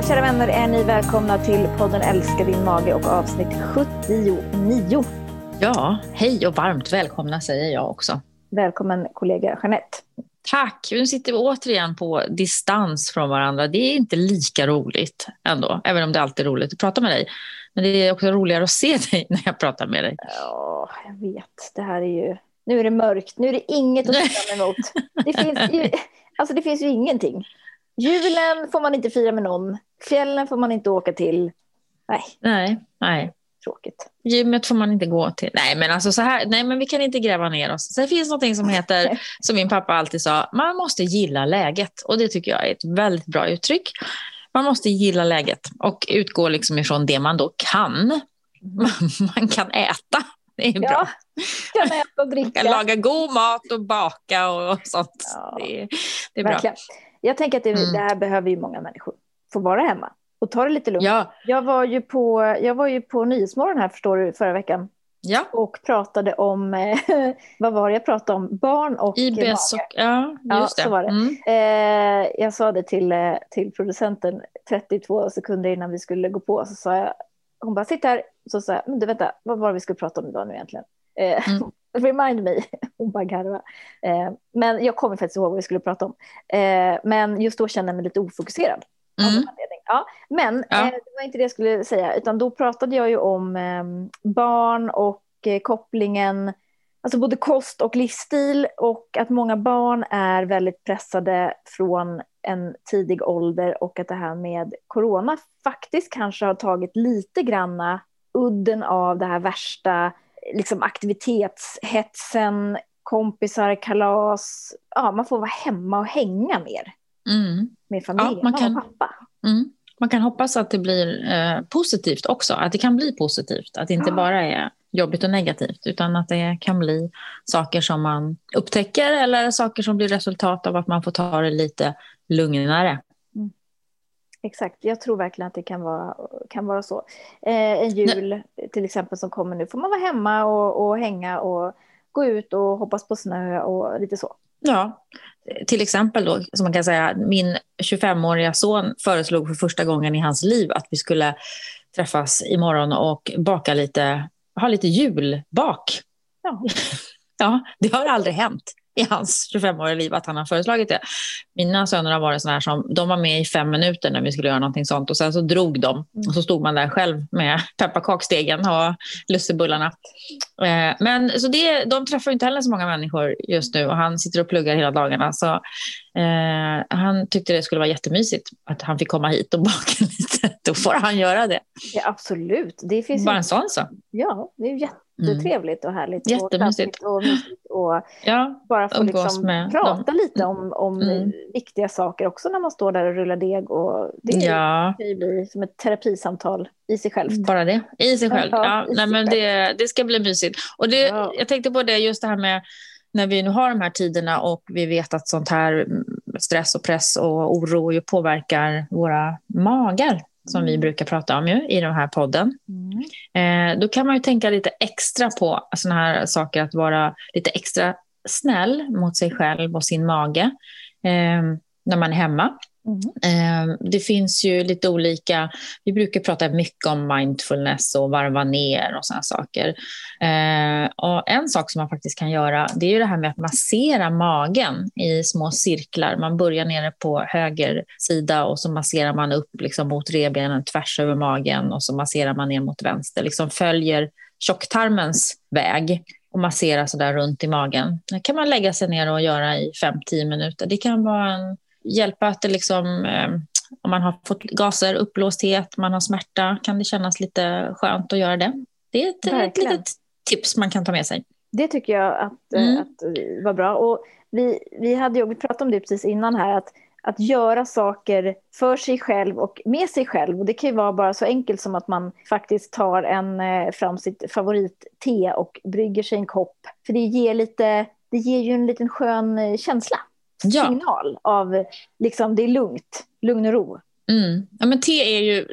kära vänner, är ni välkomna till podden Älska din mage och avsnitt 79. Ja, hej och varmt välkomna säger jag också. Välkommen kollega Jeanette. Tack. Nu sitter vi återigen på distans från varandra. Det är inte lika roligt ändå, även om det alltid är roligt att prata med dig. Men det är också roligare att se dig när jag pratar med dig. Ja, jag vet. Det här är ju... Nu är det mörkt. Nu är det inget att se fram emot. Det finns ju, alltså det finns ju ingenting. Julen får man inte fira med någon. Fjällen får man inte åka till. Nej. Nej, nej. Tråkigt. Gymmet får man inte gå till. Nej, men alltså så här, nej, men vi kan inte gräva ner oss. Sen finns något som heter, som min pappa alltid sa, man måste gilla läget. Och det tycker jag är ett väldigt bra uttryck. Man måste gilla läget och utgå liksom ifrån det man då kan. Man, kan äta. Det är bra. Ja, kan äta och dricka. Man kan laga god mat och baka och sånt. Ja, det, det, är bra. Verkligen. Jag tänker att det, mm. det, här behöver ju många människor. Få vara hemma och ta det lite lugnt. Ja. Jag, var ju på, jag var ju på Nyhetsmorgon här förstår du förra veckan. Ja. Och pratade om, eh, vad var det jag pratade om? Barn och IBS och, ja, just ja, det. Så var det. Mm. Eh, jag sa det till, eh, till producenten 32 sekunder innan vi skulle gå på. Så sa jag, hon bara, sitt här. Så sa jag, men du vänta, vad var det vi skulle prata om idag nu egentligen? Eh, mm. Remind me. Hon bara garva. Eh, men jag kommer faktiskt ihåg vad vi skulle prata om. Eh, men just då kände jag mig lite ofokuserad. Mm. Ja, men ja. Eh, det var inte det jag skulle säga, utan då pratade jag ju om ehm, barn och eh, kopplingen, alltså både kost och livsstil och att många barn är väldigt pressade från en tidig ålder och att det här med corona faktiskt kanske har tagit lite granna udden av det här värsta liksom aktivitetshetsen, kompisar, kalas. Ja, man får vara hemma och hänga mer mm. med familjen ja, man kan, och pappa. Mm. Man kan hoppas att det blir eh, positivt också, att det kan bli positivt. Att det inte ja. bara är jobbigt och negativt, utan att det kan bli saker som man upptäcker eller saker som blir resultat av att man får ta det lite lugnare. Exakt, jag tror verkligen att det kan vara, kan vara så. Eh, en jul Nej. till exempel som kommer nu får man vara hemma och, och hänga och gå ut och hoppas på snö och lite så. Ja, till exempel då, som man kan säga, min 25-åriga son föreslog för första gången i hans liv att vi skulle träffas imorgon och baka lite, ha lite julbak. Ja. ja, det har aldrig hänt i hans 25-åriga liv att han har föreslagit det. Mina söner har varit sådana här som, de var med i fem minuter när vi skulle göra någonting sånt och sen så drog de mm. och så stod man där själv med pepparkaksdegen och lussebullarna. Eh, men så det, de träffar inte heller så många människor just nu och han sitter och pluggar hela dagarna så eh, han tyckte det skulle vara jättemysigt att han fick komma hit och baka lite. Då får han göra det. Ja, absolut. Det finns Bara en sån sak. Ja, det är jätte jättetrevligt och härligt. Jättemysigt. Och, och, mysigt och ja, bara få liksom prata dem. lite om, om mm. viktiga saker också när man står där och rullar deg. Och det ja. kan ju bli som ett terapisamtal i sig själv. Bara det, i sig själv. Ja, ja nej, men det, det ska bli mysigt. Och det, ja. Jag tänkte på det, just det här med när vi nu har de här tiderna och vi vet att sånt här mm, stress och press och oro ju påverkar våra magar som vi mm. brukar prata om ju, i den här podden. Mm. Eh, då kan man ju tänka lite extra på sådana här saker, att vara lite extra snäll mot sig själv och sin mage eh, när man är hemma. Mm. Ehm, det finns ju lite olika, vi brukar prata mycket om mindfulness och varva ner och sådana saker. Ehm, och en sak som man faktiskt kan göra det är ju det här med att massera magen i små cirklar. Man börjar nere på höger sida och så masserar man upp liksom mot revbenen tvärs över magen och så masserar man ner mot vänster. Liksom följer tjocktarmens väg och massera sådär runt i magen. Det kan man lägga sig ner och göra i 5-10 minuter. Det kan vara en hjälpa att det liksom, eh, om man har fått gaser, uppblåsthet, man har smärta, kan det kännas lite skönt att göra det. Det är ett, ett litet tips man kan ta med sig. Det tycker jag att, eh, mm. att var bra. Och vi, vi, hade ju, vi pratade om det precis innan här, att, att göra saker för sig själv och med sig själv. Och det kan ju vara bara så enkelt som att man faktiskt tar en, eh, fram sitt favoritte och brygger sig en kopp. För det ger, lite, det ger ju en liten skön känsla ja. signal av liksom det är lugnt, lugn och ro. Mm. Ja, men te är ju,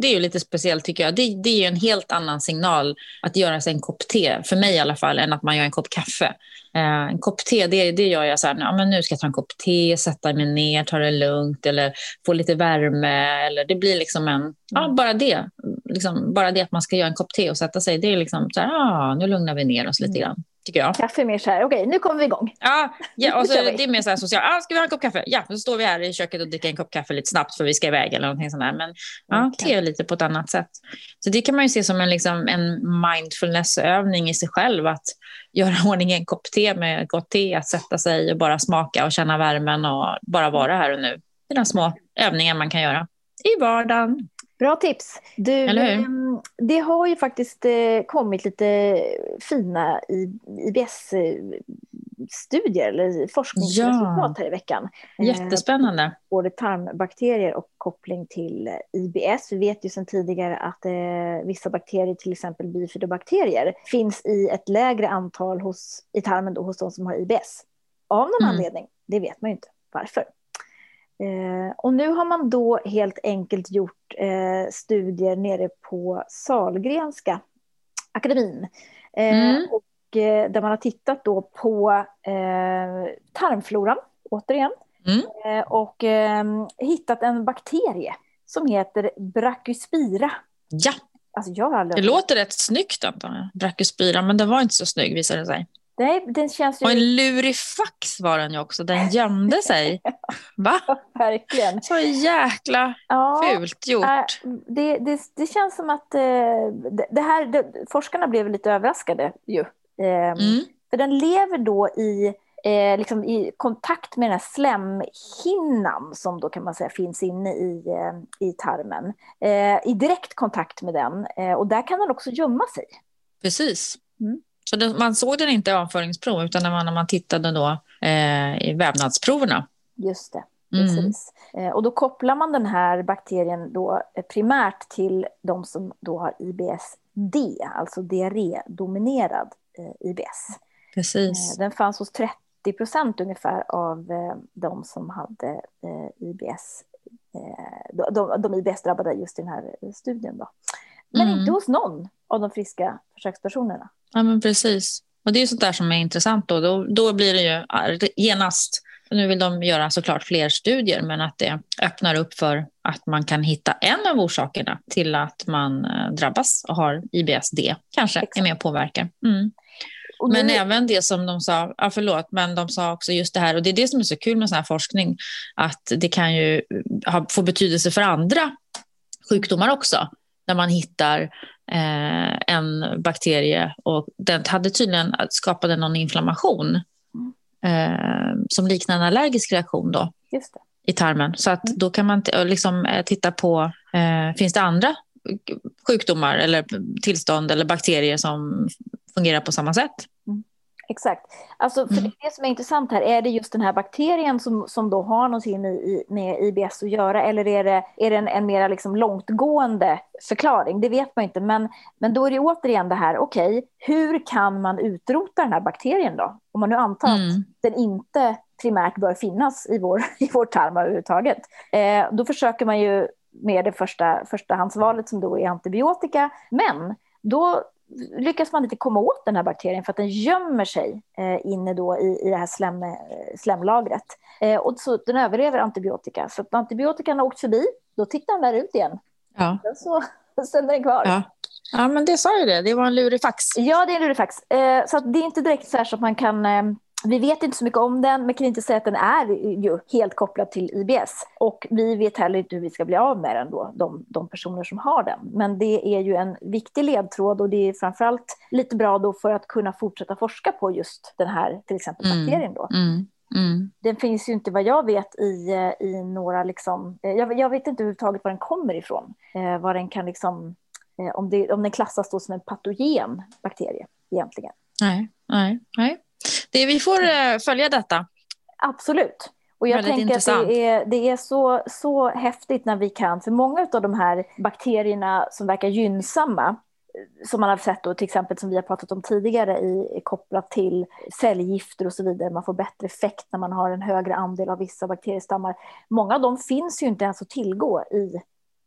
det är ju lite speciellt tycker jag. Det, det är en helt annan signal att göra sig en kopp te, för mig i alla fall, än att man gör en kopp kaffe. Eh, en kopp te, det, det gör jag så här, ja, men nu ska jag ta en kopp te, sätta mig ner, ta det lugnt eller få lite värme. Eller det blir liksom en, ja, mm. bara det. Liksom, bara det att man ska göra en kopp te och sätta sig, det är liksom så här, ah, nu lugnar vi ner oss lite mm. grann tycker jag. Kaffe mer så här, okej okay, nu kommer vi igång. Ja, ja och så, det är mer så här socialt, ah, ska vi ha en kopp kaffe? Ja, så står vi här i köket och dricker en kopp kaffe lite snabbt för vi ska iväg eller någonting sånt där. Men ja, okay. te är lite på ett annat sätt. Så det kan man ju se som en, liksom, en mindfulnessövning i sig själv, att göra ordning en kopp te med gott te, att sätta sig och bara smaka och känna värmen och bara vara här och nu. Det är de små övningar man kan göra i vardagen. Bra tips. Du, ehm, det har ju faktiskt eh, kommit lite fina IBS-studier eller forskningsresultat ja. här i veckan. Jättespännande. Eh, både tarmbakterier och koppling till IBS. Vi vet ju sedan tidigare att eh, vissa bakterier, till exempel bifidobakterier, finns i ett lägre antal hos, i tarmen då, hos de som har IBS. Av någon mm. anledning, det vet man ju inte varför. Eh, och nu har man då helt enkelt gjort eh, studier nere på Salgrenska akademin. Eh, mm. och, eh, där man har tittat då på eh, tarmfloran, återigen. Mm. Eh, och hittat en bakterie som heter Brachyspira. Ja, alltså, jag har aldrig... det låter rätt snyggt Anton, Brachyspira, men den var inte så snygg visade det sig. Nej, den känns ju... Och en lurifax var den ju också, den gömde sig. Va? verkligen. Så jäkla ja, fult gjort. Äh, det, det, det, känns som att eh, det här, det, forskarna blev lite överraskade ju. Eh, mm. För den lever då i, eh, liksom i kontakt med den här slemhinnan som då kan man säga finns inne i, eh, i tarmen. Eh, I direkt kontakt med den eh, och där kan den också gömma sig. Precis. Mm. Så det, man såg den inte i avföringsprov utan när man, när man tittade då, eh, i vävnadsproverna. Just det. Mm. Precis. Mm. och då kopplar man den här bakterien då eh, primärt till de som då har IBS-D, alltså diarrédominerad eh, IBS. Precis. Den fanns hos 30 procent ungefär av de som hade IBS, de, de IBS-drabbade just i den här studien. Då. Men mm. inte hos någon av de friska försökspersonerna. Ja, men precis. Och det är sånt där som är intressant. Då, då, då blir det ju genast, nu vill de göra såklart fler studier, men att det öppnar upp för att man kan hitta en av orsakerna till att man eh, drabbas och har IBSD, kanske Exakt. är med och påverkar. Mm. Men även det som de sa, ja, förlåt, men de sa också just det här, och det är det som är så kul med sån här forskning, att det kan ju ha, få betydelse för andra sjukdomar också, när man hittar eh, en bakterie och den hade tydligen skapade någon inflammation eh, som liknar en allergisk reaktion då i tarmen. Så att mm. då kan man liksom eh, titta på, eh, finns det andra sjukdomar eller tillstånd eller bakterier som fungerar på samma sätt? Exakt. Alltså, för mm. det som är intressant här, är det just den här bakterien som, som då har någonting i, med IBS att göra eller är det, är det en, en mer liksom långtgående förklaring? Det vet man inte, men, men då är det återigen det här, okej, okay, hur kan man utrota den här bakterien då? Om man nu antar mm. att den inte primärt bör finnas i vår, i vår tarm överhuvudtaget. Eh, då försöker man ju med det första förstahandsvalet som då är antibiotika, men då lyckas man inte komma åt den här bakterien för att den gömmer sig eh, inne då i, i det här slem, eh, slemlagret. Eh, och så den överlever antibiotika. Så att antibiotikan har åkt förbi, då tittar den där ut igen. Ja. Sen så sen är den kvar. Ja. ja, men det sa ju det. Det var en lurifax. Ja, det är en lurifax. Eh, så det är inte direkt så, så att man kan eh, vi vet inte så mycket om den, men kan inte säga att den är ju helt kopplad till IBS. Och vi vet heller inte hur vi ska bli av med den då, de, de personer som har den. Men det är ju en viktig ledtråd och det är framförallt lite bra då för att kunna fortsätta forska på just den här, till exempel mm. bakterien då. Mm. Mm. Den finns ju inte vad jag vet i, i några, liksom, eh, jag, jag vet inte överhuvudtaget var den kommer ifrån. Eh, vad den kan liksom, eh, om, det, om den klassas då som en patogen bakterie egentligen. Nej, nej, nej. Det, vi får uh, följa detta. Absolut. Och jag tänker intressant. att det är, det är så, så häftigt när vi kan, för många av de här bakterierna som verkar gynnsamma som man har sett då, till exempel som vi har pratat om tidigare, i, kopplat till cellgifter och så vidare. Man får bättre effekt när man har en högre andel av vissa bakteriestammar. Många av dem finns ju inte ens att tillgå i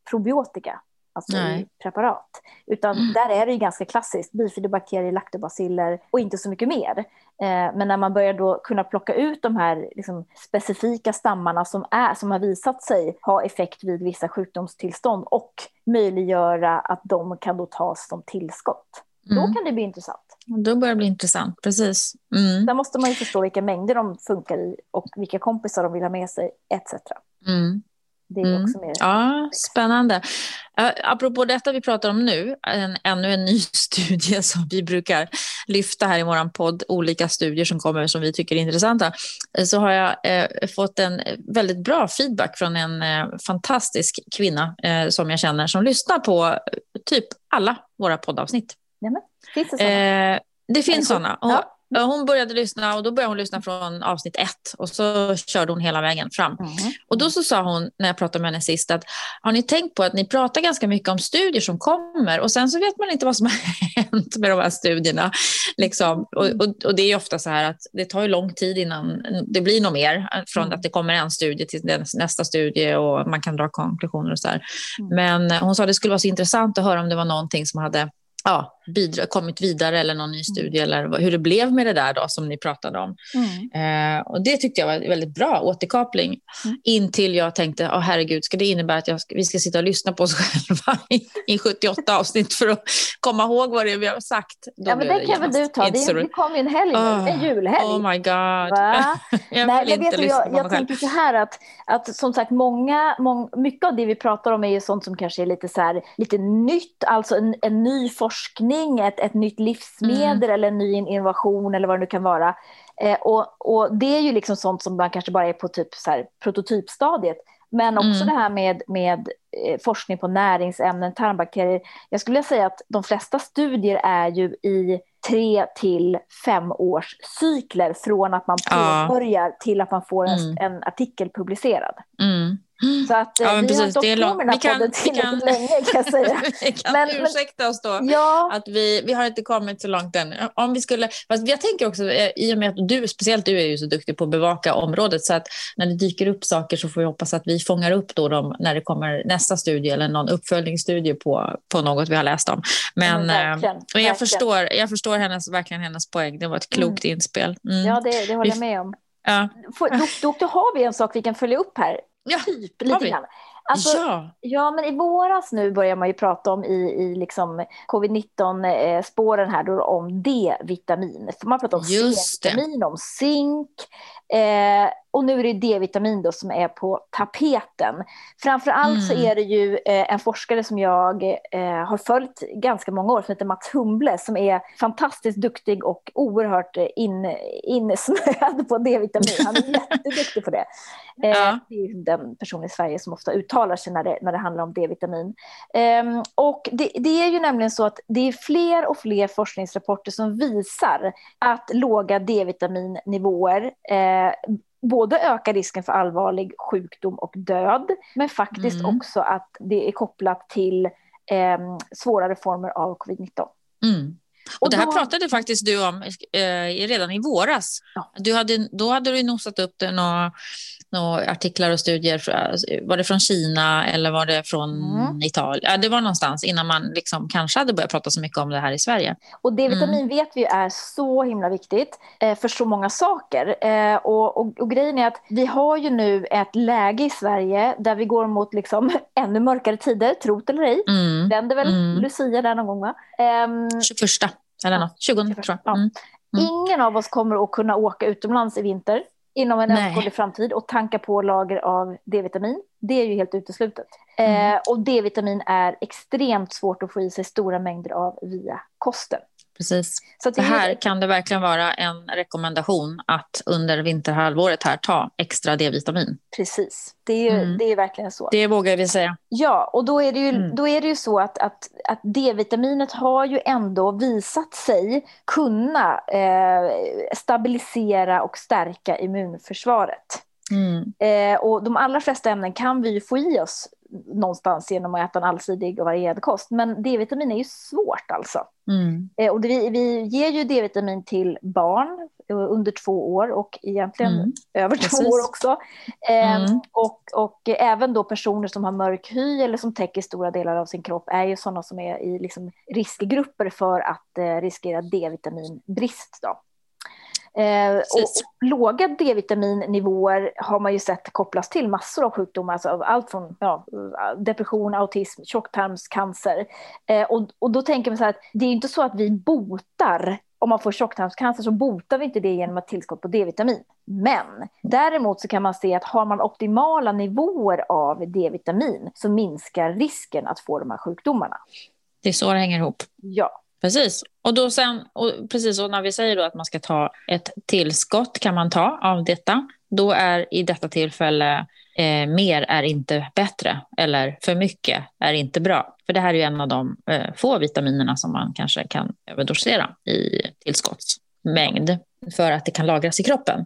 probiotika alltså i preparat. Utan mm. där är det ju ganska klassiskt, bifidobakterier, laktobaciller och inte så mycket mer. Eh, men när man börjar då kunna plocka ut de här liksom, specifika stammarna som, är, som har visat sig ha effekt vid vissa sjukdomstillstånd och möjliggöra att de kan då tas som tillskott. Mm. Då kan det bli intressant. Då börjar det bli intressant, precis. Mm. Där måste man ju förstå vilka mängder de funkar i och vilka kompisar de vill ha med sig etc. Mm. Det är mm. också mer ja, spännande. Apropå detta vi pratar om nu, en, ännu en ny studie som vi brukar lyfta här i vår podd, olika studier som kommer som vi tycker är intressanta, uh, så har jag uh, fått en väldigt bra feedback från en fantastisk kvinna som jag känner som lyssnar på typ alla våra poddavsnitt. Jamen, finns det sådana? det finns sådana. Ja. Hon började lyssna och då började hon lyssna från avsnitt ett och så körde hon hela vägen fram. Mm. Och då så sa hon när jag pratade med henne sist att har ni tänkt på att ni pratar ganska mycket om studier som kommer och sen så vet man inte vad som har hänt med de här studierna. Liksom. Och, och, och, det är ofta så här att det tar ju lång tid innan det blir något mer från mm. att det kommer en studie till nästa studie och man kan dra konklusioner och så här. Mm. Men hon sa att det skulle vara så intressant att höra om det var någonting som hade ja, bidra, kommit vidare eller någon ny mm. studie eller hur det blev med det där då som ni pratade om. Mm. Eh, och det tyckte jag var väldigt bra återkoppling mm. intill jag tänkte, oh, herregud, ska det innebära att jag, vi ska sitta och lyssna på oss själva i, i 78 avsnitt för att komma ihåg vad det är vi har sagt? Då ja, men det kan väl du ta, det, det kommer ju en helg oh, en julhelg. Oh my god. jag Nej, vill inte lyssna jag, på jag tänker så här att, att som sagt många, många, mycket av det vi pratar om är ju sånt som kanske är lite så här, lite nytt, alltså en, en ny forskning, ett, ett nytt livsmedel mm. eller en ny innovation eller vad det nu kan vara. Eh, och, och det är ju liksom sånt som man kanske bara är på typ så här, prototypstadiet. Men också mm. det här med, med eh, forskning på näringsämnen, tarmbakterier. Jag skulle vilja säga att de flesta studier är ju i tre till fem års cykler från att man påbörjar ja. till att man får en, mm. en artikel publicerad. Mm. Så att ja, eh, vi precis, har inte åkt på med den här podden tillräckligt länge kan jag säga. vi kan men, ursäkta oss då ja. att vi, vi har inte kommit så långt än. Om vi skulle, fast jag tänker också, eh, i och med att du, speciellt du är ju så duktig på att bevaka området, så att när det dyker upp saker så får vi hoppas att vi fångar upp då dem när det kommer nästa studie eller någon uppföljningsstudie på, på något vi har läst om. Men, men, eh, men jag, förstår, jag förstår hennes, verkligen hennes poäng, det var ett klokt mm. inspel. Mm. Ja, det, det håller jag med om. Ja. Då, då, då har vi en sak vi kan följa upp här Ja, typ lite grann. Alltså, ja. ja, men i våras nu börjar man ju prata om i, i liksom covid-19-spåren här då om D-vitamin. Man pratar om C-vitamin, om zink. Eh, och nu är det D-vitamin då som är på tapeten. Framför allt mm. så är det ju eh, en forskare som jag eh, har följt ganska många år som heter Mats Humble som är fantastiskt duktig och oerhört in, insnöad på D-vitamin. Han är jätteduktig på det. Eh, ja. Det är den person i Sverige som ofta uttalar sig när det, när det handlar om D-vitamin. Ehm, och det, det, är ju nämligen så att det är fler och fler forskningsrapporter som visar att låga D-vitaminnivåer eh, både ökar risken för allvarlig sjukdom och död, men faktiskt mm. också att det är kopplat till eh, svårare former av covid-19. Mm. Och, och det här då... pratade faktiskt du om eh, redan i våras. Ja. Du hade, då hade du nosat upp det några några artiklar och studier. Var det från Kina eller var det från mm. Italien? Det var någonstans innan man liksom kanske hade börjat prata så mycket om det här i Sverige. Och D-vitamin mm. vet vi är så himla viktigt eh, för så många saker. Eh, och, och, och, grejen är att vi har ju nu ett läge i Sverige där vi går mot liksom ännu mörkare tider, trot eller ej. Mm. Vänder väl mm. Lucia där någon gång va? Eh, 21 eller något, 20 tror jag. Ja. Mm. Mm. Ingen av oss kommer att kunna åka utomlands i vinter inom en överskådlig framtid och tanka på lager av D-vitamin. Det är ju helt uteslutet. Mm. Eh, och D-vitamin är extremt svårt att få i sig stora mängder av via kosten. Precis. Så det här kan det verkligen vara en rekommendation att under vinterhalvåret här ta extra D-vitamin. Precis, det är, mm. det är verkligen så. Det vågar vi säga. Ja, och då är det ju, mm. då är det ju så att, att, att D-vitaminet har ju ändå visat sig kunna eh, stabilisera och stärka immunförsvaret. Mm. Eh, och de allra flesta ämnen kan vi ju få i oss någonstans genom att äta en allsidig och varierad kost. Men D-vitamin är ju svårt alltså. Mm. Eh, och vi, vi ger ju D-vitamin till barn under två år och egentligen mm. över Precis. två år också. Eh, mm. och, och även då personer som har mörk hy eller som täcker stora delar av sin kropp är ju sådana som är i liksom riskgrupper för att eh, riskera D-vitaminbrist. Då. Eh, och låga D-vitaminnivåer har man ju sett kopplas till massor av sjukdomar, alltså allt från ja, depression, autism, tjocktarmscancer. Eh, och, och då tänker man så här att det är inte så att vi botar om man får tjocktarmscancer så botar vi inte det genom ett tillskott på D-vitamin. Men däremot så kan man se att har man optimala nivåer av D-vitamin så minskar risken att få de här sjukdomarna. Det är så det hänger ihop. Ja. Precis. Och, då sen, och precis, och när vi säger då att man ska ta ett tillskott kan man ta av detta, då är i detta tillfälle eh, mer är inte bättre eller för mycket är inte bra. För det här är ju en av de eh, få vitaminerna som man kanske kan överdosera i tillskottsmängd för att det kan lagras i kroppen.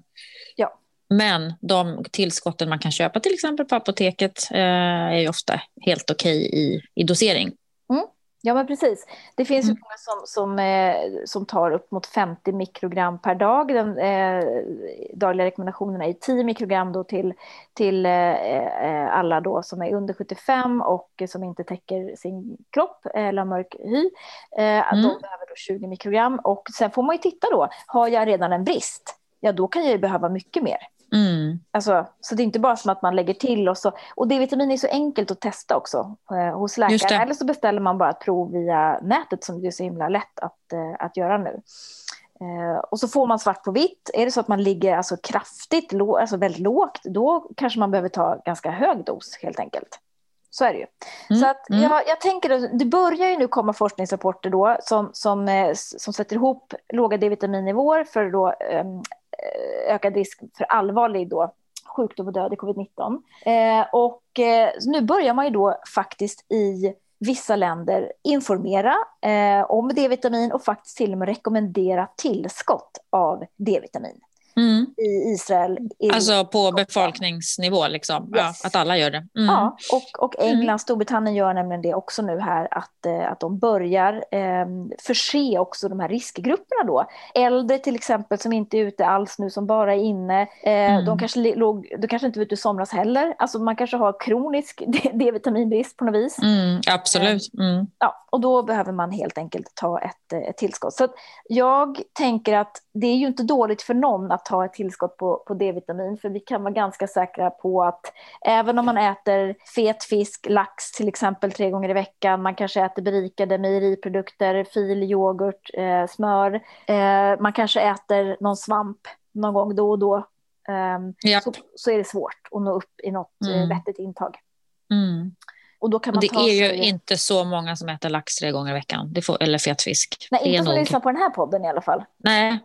Ja. Men de tillskotten man kan köpa till exempel på apoteket eh, är ju ofta helt okej okay i, i dosering. Ja, men precis. Det finns mm. många som, som, eh, som tar upp mot 50 mikrogram per dag. Den eh, dagliga rekommendationen är 10 mikrogram då till, till eh, eh, alla då som är under 75 och som inte täcker sin kropp eller mörk hy. Eh, mm. De behöver då 20 mikrogram. Och sen får man ju titta då, har jag redan en brist? Ja, då kan jag ju behöva mycket mer. Mm. Alltså, så det är inte bara som att man lägger till och så. Och D-vitamin är så enkelt att testa också eh, hos läkaren. Eller så beställer man bara ett prov via nätet som är så himla lätt att, eh, att göra nu. Eh, och så får man svart på vitt. Är det så att man ligger alltså kraftigt, alltså väldigt lågt, då kanske man behöver ta ganska hög dos helt enkelt. Så är det ju. Mm, så att mm. jag, jag tänker att det börjar ju nu komma forskningsrapporter då som, som, eh, som sätter ihop låga D-vitaminnivåer för då, um, Eh, ökad risk för allvarlig då, sjukdom och död i covid-19. Eh, och eh, nu börjar man ju då faktiskt i vissa länder informera eh, om D-vitamin och faktiskt till och med rekommendera tillskott av D-vitamin mm. i Israel. Alltså på befolkningsnivå, liksom. Yes. Ja, att alla gör det. Mm. Ja, och, och England, mm. Storbritannien gör nämligen det också nu här, att, eh, att de börjar eh, förse också de här riskgrupperna då. Äldre till exempel som inte är ute alls nu, som bara är inne. Eh, mm. De kanske låg, de kanske inte var ute i somras heller. Alltså man kanske har kronisk D-vitaminbrist på något vis. Mm, absolut. Eh, mm. Ja, och då behöver man helt enkelt ta ett, ett tillskott. Så jag tänker att det är ju inte dåligt för någon att ta ett tillskott på, på D-vitamin, för vi kan vara ganska säkra på att även om man äter fet fisk, lax till exempel tre gånger i veckan, man kanske äter berikade mejeriprodukter, fil, yoghurt, eh, smör, eh, man kanske äter någon svamp någon gång då och då, eh, ja. så, så, är det svårt att nå upp i något eh, mm. vettigt intag. Mm. Och då kan man det ta är ju inte så många som äter lax tre gånger i veckan, får, eller fet fisk. Nej, inte som nog... lyssnar på den här podden i alla fall. Nej,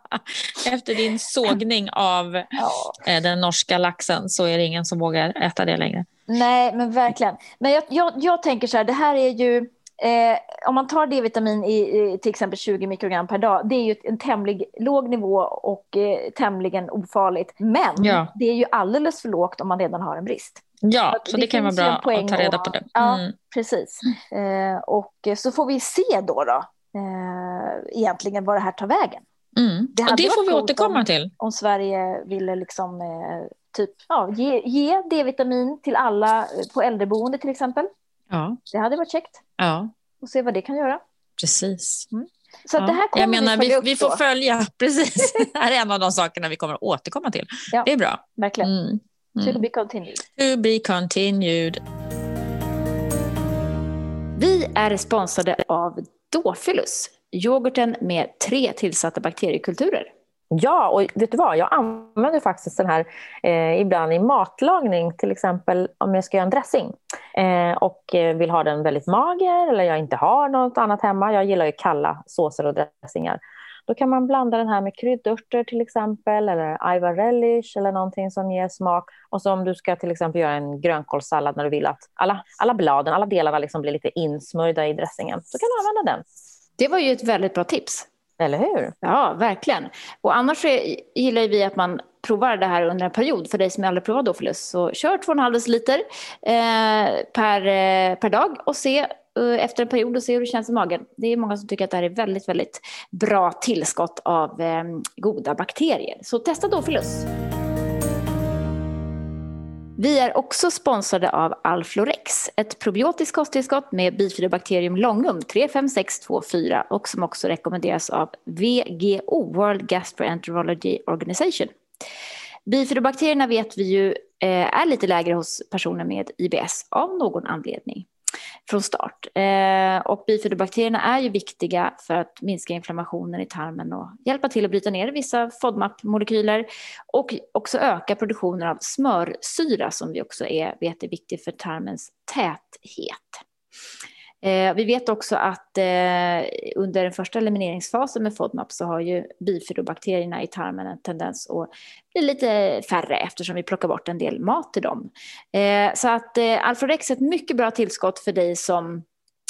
efter din sågning av ja. Eh, den norska laxen så är det ingen som vågar äta det längre. Nej, men verkligen. Men jag, jag, jag tänker så här, det här är ju... Eh, om man tar D-vitamin i, i, till exempel 20 mikrogram per dag, det är ju en tämlig låg nivå och eh, tämligen ofarligt. Men ja. det är ju alldeles för lågt om man redan har en brist. Ja, så det, det kan vara bra att ta reda på det. Mm. Ja, precis. Eh, och så får vi se då, då eh, egentligen var det här tar vägen. Mm. Det, och det får vi återkomma om, till. Om Sverige ville liksom, eh, typ, ja, ge, ge D-vitamin till alla på äldreboende till exempel. Ja. Det hade varit käckt. Ja. Och se vad det kan göra. Precis. Mm. Så ja. det här kommer Jag menar, vi, vi, vi får följa, precis. det här är en av de sakerna vi kommer att återkomma till. Ja. Det är bra. Verkligen. Mm. Mm. To be continued. To be continued. Vi är sponsrade av Dofilus, yoghurten med tre tillsatta bakteriekulturer. Ja, och vet du vad? Jag använder faktiskt den här eh, ibland i matlagning, till exempel om jag ska göra en dressing eh, och eh, vill ha den väldigt mager eller jag inte har något annat hemma. Jag gillar ju kalla såser och dressingar. Då kan man blanda den här med kryddörter till exempel eller Ivar relish eller någonting som ger smak. Och så om du ska till exempel göra en grönkålssallad när du vill att alla, alla bladen, alla delarna liksom blir lite insmörjda i dressingen, så kan du använda den. Det var ju ett väldigt bra tips. Eller hur? Ja, verkligen. Och annars är, gillar vi att man provar det här under en period. För dig som aldrig provat Dofilus, så kör 2,5 deciliter eh, per, eh, per dag och se Eh, efter en period och se hur det känns i magen. Det är många som tycker att det här är väldigt, väldigt bra tillskott av eh, goda bakterier. Så testa då förlust. Vi är också sponsrade av Alflorex, ett probiotiskt kosttillskott med bifidobakterium longum 35624 och som också rekommenderas av VGO, World Gastroenterology Organization. Bifidobakterierna vet vi ju eh, är lite lägre hos personer med IBS av någon anledning från start. Eh, och bifidobakterierna är ju viktiga för att minska inflammationen i tarmen och hjälpa till att bryta ner vissa FODMAP-molekyler och också öka produktionen av smörsyra som vi också är, vet är viktig för tarmens täthet. Eh, vi vet också att eh, under den första elimineringsfasen med FODMAP så har ju bifidobakterierna i tarmen en tendens att bli lite färre eftersom vi plockar bort en del mat till dem. Eh, så att eh, Alfredex är ett mycket bra tillskott för dig som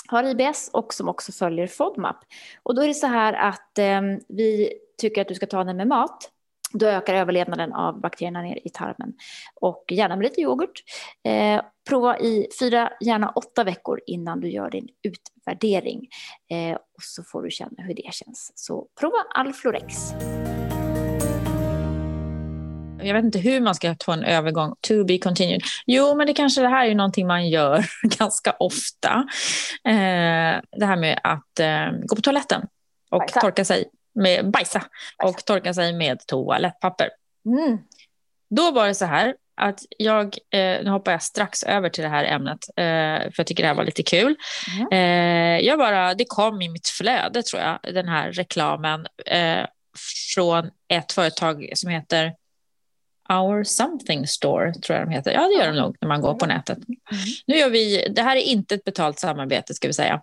har IBS och som också följer FODMAP. Och då är det så här att eh, vi tycker att du ska ta den med mat då ökar överlevnaden av bakterierna ner i tarmen. Och gärna med lite yoghurt. Eh, prova i fyra, gärna åtta veckor innan du gör din utvärdering. Eh, och så får du känna hur det känns. Så prova Alflorex. Jag vet inte hur man ska få en övergång to be continued. Jo, men det kanske det här är någonting man gör ganska ofta. Eh, det här med att eh, gå på toaletten och Bajsa. torka sig med bajsa, bajsa. och torka sig med toalettpapper. Mm. Då var det så här att jag, eh, nu hoppar jag strax över till det här ämnet, eh, för jag tycker det här var lite kul. Mm. Eh, jag bara, det kom i mitt flöde tror jag, den här reklamen från ett företag som heter Our Something Store, tror jag de heter. Ja, det gör de nog när man går på nätet. Mm. Nu gör vi, det här är inte ett betalt samarbete ska vi säga.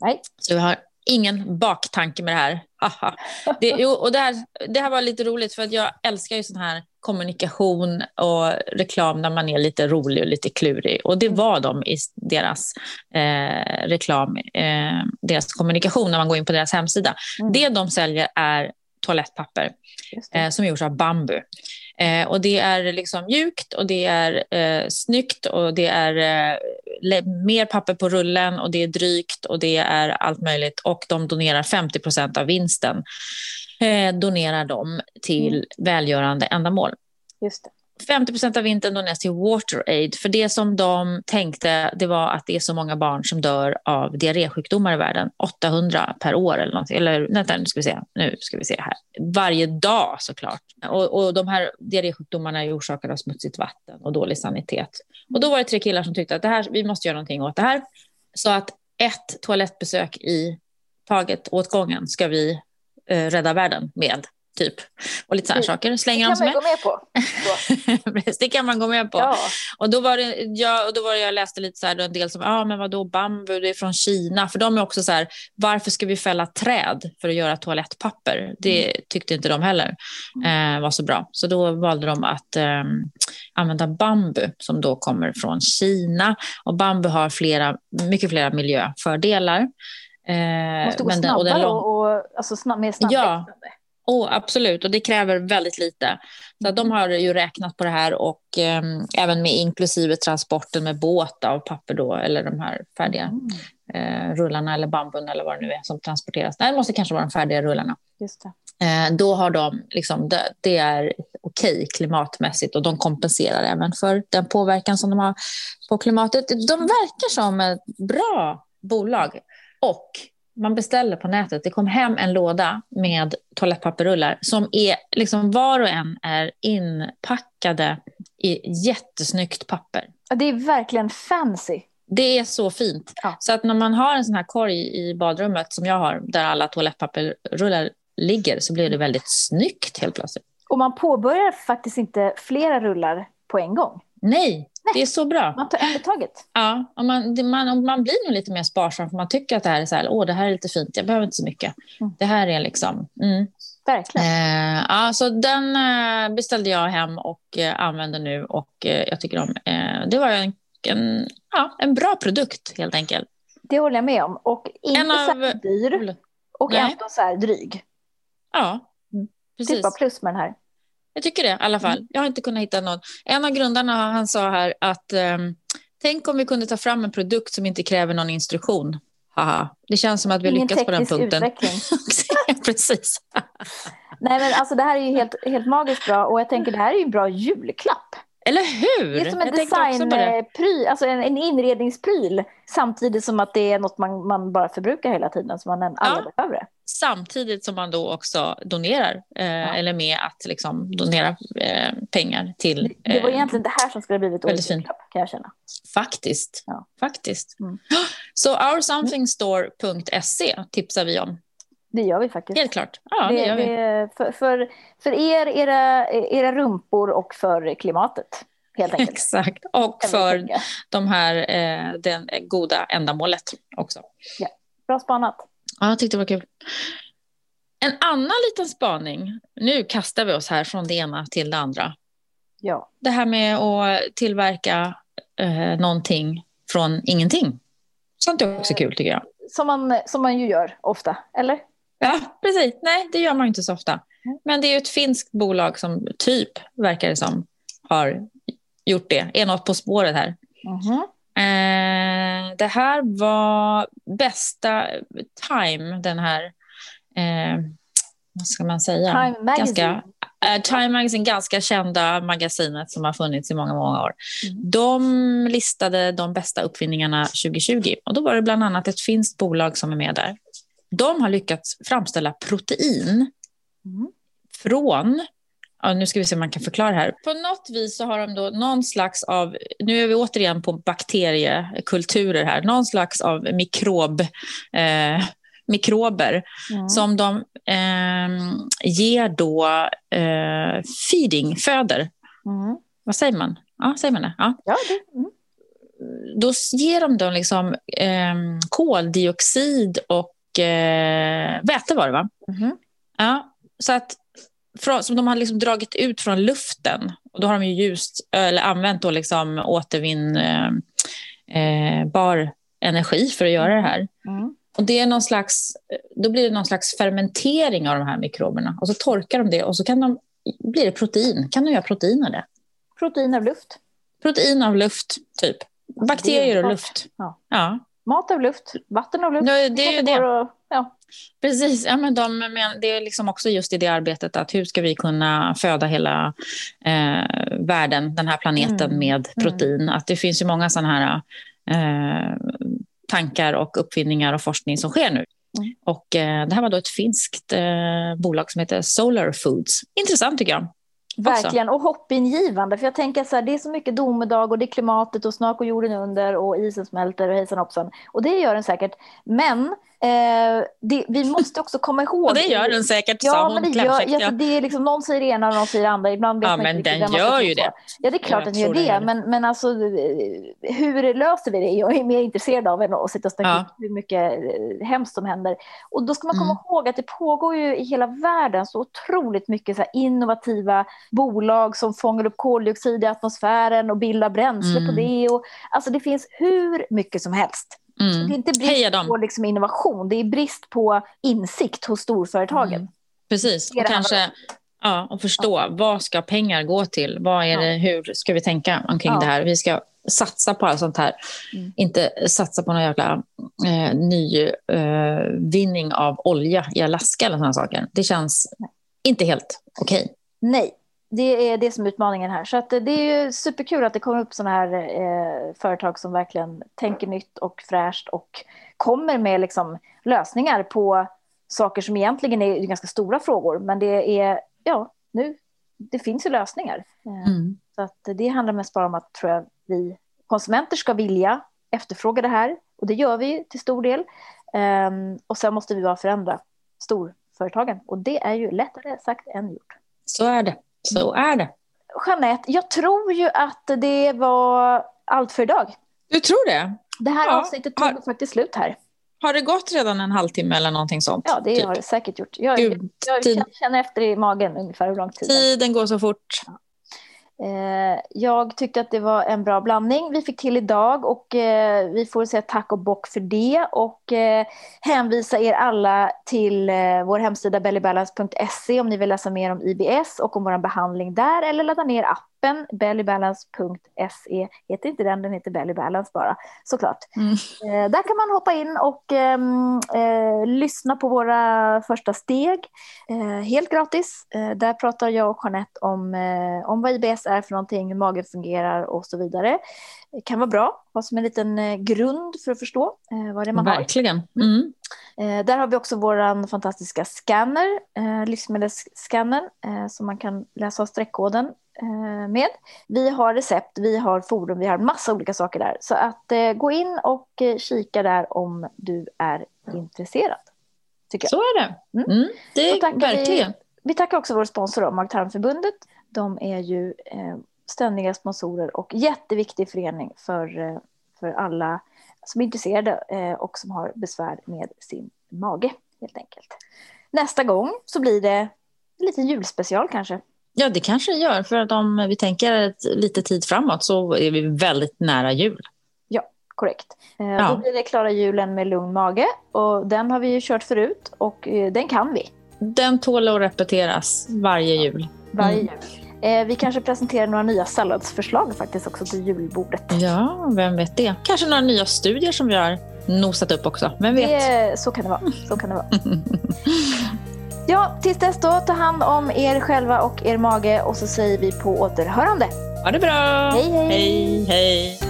Nej. Så vi har ingen baktanke med det här. Det, jo, och det, här, det här var lite roligt för att jag älskar ju sån här kommunikation och reklam när man är lite rolig och lite klurig. Och det var de i deras eh, reklam, eh, deras kommunikation när man går in på deras hemsida. Mm. Det de säljer är toalettpapper eh, som gjorts av bambu. Eh, och det är liksom mjukt och det är eh, snyggt och det är eh, mer papper på rullen och det är drygt och det är allt möjligt. Och de donerar 50 procent av vinsten eh, donerar de till mm. välgörande ändamål. Just det. 50 procent av vintern doneras till WaterAid. För det som de tänkte det var att det är så många barn som dör av diarrésjukdomar i världen. 800 per år eller någonting. Eller vänta, nu ska vi se. Nu ska vi se här. Varje dag såklart. Och, och de här diarrésjukdomarna är orsakade av smutsigt vatten och dålig sanitet. Och då var det tre killar som tyckte att det här, vi måste göra någonting åt det här. Så att ett toalettbesök i taget åt gången ska vi eh, rädda världen med typ. Och lite sådana saker. Slänger det kan man gå med på. det kan man gå med på. Ja. Och, då var det, ja, och då var det, jag läste lite så här, en del som, ja ah, men vadå bambu, det är från Kina. För de är också så här, varför ska vi fälla träd för att göra toalettpapper? Det mm. tyckte inte de heller mm. eh, var så bra. Så då valde de att eh, använda bambu som då kommer från Kina. Och bambu har flera, mycket flera miljöfördelar. Eh, måste gå men snabbare den, och, den lång... och, och alltså snabb, mer snabbväxande. Ja. Oh, absolut, och det kräver väldigt lite. Så de har ju räknat på det här och eh, även med inklusive transporten med båt av papper då, eller de här färdiga mm. eh, rullarna eller bambun eller vad det nu är som transporteras. Nej, det måste kanske vara de färdiga rullarna. Just. Eh, då har de, liksom, det, det är okej klimatmässigt och de kompenserar även för den påverkan som de har på klimatet. De verkar som ett bra bolag och man beställer på nätet. Det kom hem en låda med toalettpapperrullar som är liksom var och en är inpackade i jättesnyggt papper. Det är verkligen fancy. Det är så fint. Ja. Så att när man har en sån här korg i badrummet som jag har, där alla toalettpapperrullar ligger, så blir det väldigt snyggt helt plötsligt. Och man påbörjar faktiskt inte flera rullar på en gång. Nej, Nej, det är så bra. Man tar en i taget. Ja, och man, man, man blir nog lite mer sparsam för man tycker att det här är så här, åh det här är lite fint, jag behöver inte så mycket. Mm. Det här är liksom... Mm. Verkligen. Eh, ja, så den eh, beställde jag hem och eh, använder nu och eh, jag tycker om... Eh, det var en, en, ja, en bra produkt helt enkelt. Det håller jag med om. Och inte av... så här dyr och Nej. ändå så här dryg. Ja, precis. Det var plus med den här. Jag tycker det i alla fall. Mm. Jag har inte kunnat hitta någon. En av grundarna han sa här att um, tänk om vi kunde ta fram en produkt som inte kräver någon instruktion. Haha. Det känns som att vi har lyckats på den punkten. Utveckling. Precis. Nej, men alltså, det här är ju helt, helt magiskt bra och jag tänker det här är ju en bra julklapp. Eller hur? Det är som en designpryl, alltså en, en inredningspryl samtidigt som att det är något man, man bara förbrukar hela tiden så man aldrig ja. behöver det. Samtidigt som man då också donerar eh, ja. eller med att liksom donera eh, pengar till. Eh, det var egentligen det här som skulle blivit årets julklapp kan jag känna. Faktiskt. Ja. Faktiskt. Mm. Så oursomethingstore.se tipsar vi om. Det gör vi faktiskt. Helt klart. Ja, det, det gör vi. för, för, för, er, era, era rumpor och för klimatet. Helt enkelt. Exakt, och för de här, eh, den goda ändamålet också. Ja. Bra spanat. Ja, jag tyckte det var kul. En annan liten spaning. Nu kastar vi oss här från det ena till det andra. Ja. Det här med att tillverka eh, någonting från ingenting. Sånt är också kul tycker jag. Som man, som man ju gör ofta, eller? Ja, precis. Nej, det gör man inte så ofta. Men det är ju ett finskt bolag som typ, verkar det som, har gjort det. Är något på spåret här. Mm-hmm. Eh, det här var bästa Time, den här, eh, vad ska man säga? Time Magazine. Ganska, eh, Time Magazine, ganska kända magasinet som har funnits i många, många år. Mm. De listade de bästa uppfinningarna 2020 och då var det bland annat ett finskt bolag som är med där. De har lyckats framställa protein mm. från Ja, nu ska vi se om man kan förklara här. På något vis så har de då någon slags av, nu är vi återigen på bakteriekulturer här, någon slags av mikrob, eh, mikrober mm. som de eh, ger då eh, feeding, föder. Mm. Vad säger man? Ja, säger man det? Ja. ja det, mm. Då ger de dem liksom eh, koldioxid och eh, väte var det va? Mm. Ja, så att från, som de har liksom dragit ut från luften. Och då har de ju ljust, eller använt då liksom återvinnbar eh, eh energi för att göra det här. Mm. Och det är någon slags, då blir det någon slags fermentering av de här mikroberna. Och så torkar de det och så kan de, blir det protein. Kan de göra protein av det? Protein av luft. Protein av luft, typ. Bakterier och luft. Ja. ja. Mat av luft, vatten av luft. Det, det är ju det. Och, ja. Precis, ja, men de, men det är liksom också just i det arbetet att hur ska vi kunna föda hela eh, världen, den här planeten mm. med mm. protein. Mm. Att det finns ju många sådana här eh, tankar och uppfinningar och forskning som sker nu. Mm. Och eh, det här var då ett finskt eh, bolag som heter Solar Foods. Intressant tycker jag. Verkligen, och hoppingivande. För jag tänker så här, det är så mycket domedag och det är klimatet och snart går jorden under och isen smälter och hejsan hoppsan. Och det gör den säkert. Men Eh, det, vi måste också komma ihåg... Och det gör den säkert, ja, sa hon men det gör, ja. det är liksom, Någon säger det ena och någon säger det andra. Ibland vet ja, men den gör ju det. Ja, det är klart att den gör det. det. Men, men alltså, hur löser vi det? Jag är mer intresserad av än att sitta och snacka ja. hur mycket eh, hemskt som händer. Och då ska man komma mm. ihåg att det pågår ju i hela världen så otroligt mycket så innovativa bolag som fångar upp koldioxid i atmosfären och bildar bränsle mm. på det. Och, alltså, det finns hur mycket som helst. Mm. Det är inte brist på liksom innovation, det är brist på insikt hos storföretagen. Mm. Precis, och kanske ja, och förstå ja. vad ska pengar gå till? Vad är det, Hur ska vi tänka omkring ja. det här? Vi ska satsa på allt sånt här. Mm. Inte satsa på någon jävla eh, ny eh, vinning av olja i Alaska eller sådana saker. Det känns Nej. inte helt okej. Okay. Nej, det är det som är utmaningen här. Så att det är ju superkul att det kommer upp sådana här eh, företag som verkligen tänker nytt och fräscht och kommer med liksom lösningar på saker som egentligen är ganska stora frågor. Men det är, ja, nu, det finns ju lösningar. Eh, mm. Så att det handlar mest bara om att tror jag, vi konsumenter ska vilja efterfråga det här. Och det gör vi till stor del. Um, och sen måste vi bara förändra storföretagen. Och det är ju lättare sagt än gjort. Så är det. Så är det. Jeanette, jag tror ju att det var allt för idag. Du tror det? Det här ja. avsnittet tog har, faktiskt slut här. Har det gått redan en halvtimme eller någonting sånt? Ja, det typ? har det säkert gjort. Jag, Gud, jag, jag känner efter i magen ungefär hur lång tid. Tiden går så fort. Eh, jag tyckte att det var en bra blandning. Vi fick till idag och eh, vi får säga tack och bock för det. Och eh, hänvisa er alla till eh, vår hemsida bellybalance.se om ni vill läsa mer om IBS och om vår behandling där eller ladda ner appen appen bellybalance.se heter inte den, den heter Bellybalance bara såklart. Mm. Eh, där kan man hoppa in och ehm, eh, lyssna på våra första steg eh, helt gratis. Eh, där pratar jag och Jeanette om, om vad IBS är för någonting, hur magen fungerar och så vidare. Det kan vara bra, ha som en liten grund för att förstå vad det är man Verkligen. har. Verkligen. Mm. Eh, där har vi också vår fantastiska scanner, livsmedelsscannern, som man kan läsa av streckkoden med. Vi har recept, vi har forum, vi har massa olika saker där. Så att eh, gå in och eh, kika där om du är intresserad. Tycker jag. Så är det. Mm. Mm, det är verkligen. Vi, vi tackar också vår sponsor Mag-tarmförbundet. De är ju eh, ständiga sponsorer och jätteviktig förening för, eh, för alla som är intresserade eh, och som har besvär med sin mage helt enkelt. Nästa gång så blir det en liten julspecial kanske. Ja, det kanske det gör. För att om vi tänker lite tid framåt så är vi väldigt nära jul. Ja, korrekt. Eh, ja. Då blir det Klara julen med lugn mage. Och den har vi ju kört förut och eh, den kan vi. Den tål att repeteras varje jul. Varje mm. jul. Eh, vi kanske presenterar några nya salladsförslag faktiskt också till julbordet. Ja, vem vet det. Kanske några nya studier som vi har nosat upp också. Vem vet? Det, så kan det vara. Så kan det vara. Ja, tills dess då, ta hand om er själva och er mage och så säger vi på återhörande. Ha det bra! Hej, hej! hej, hej.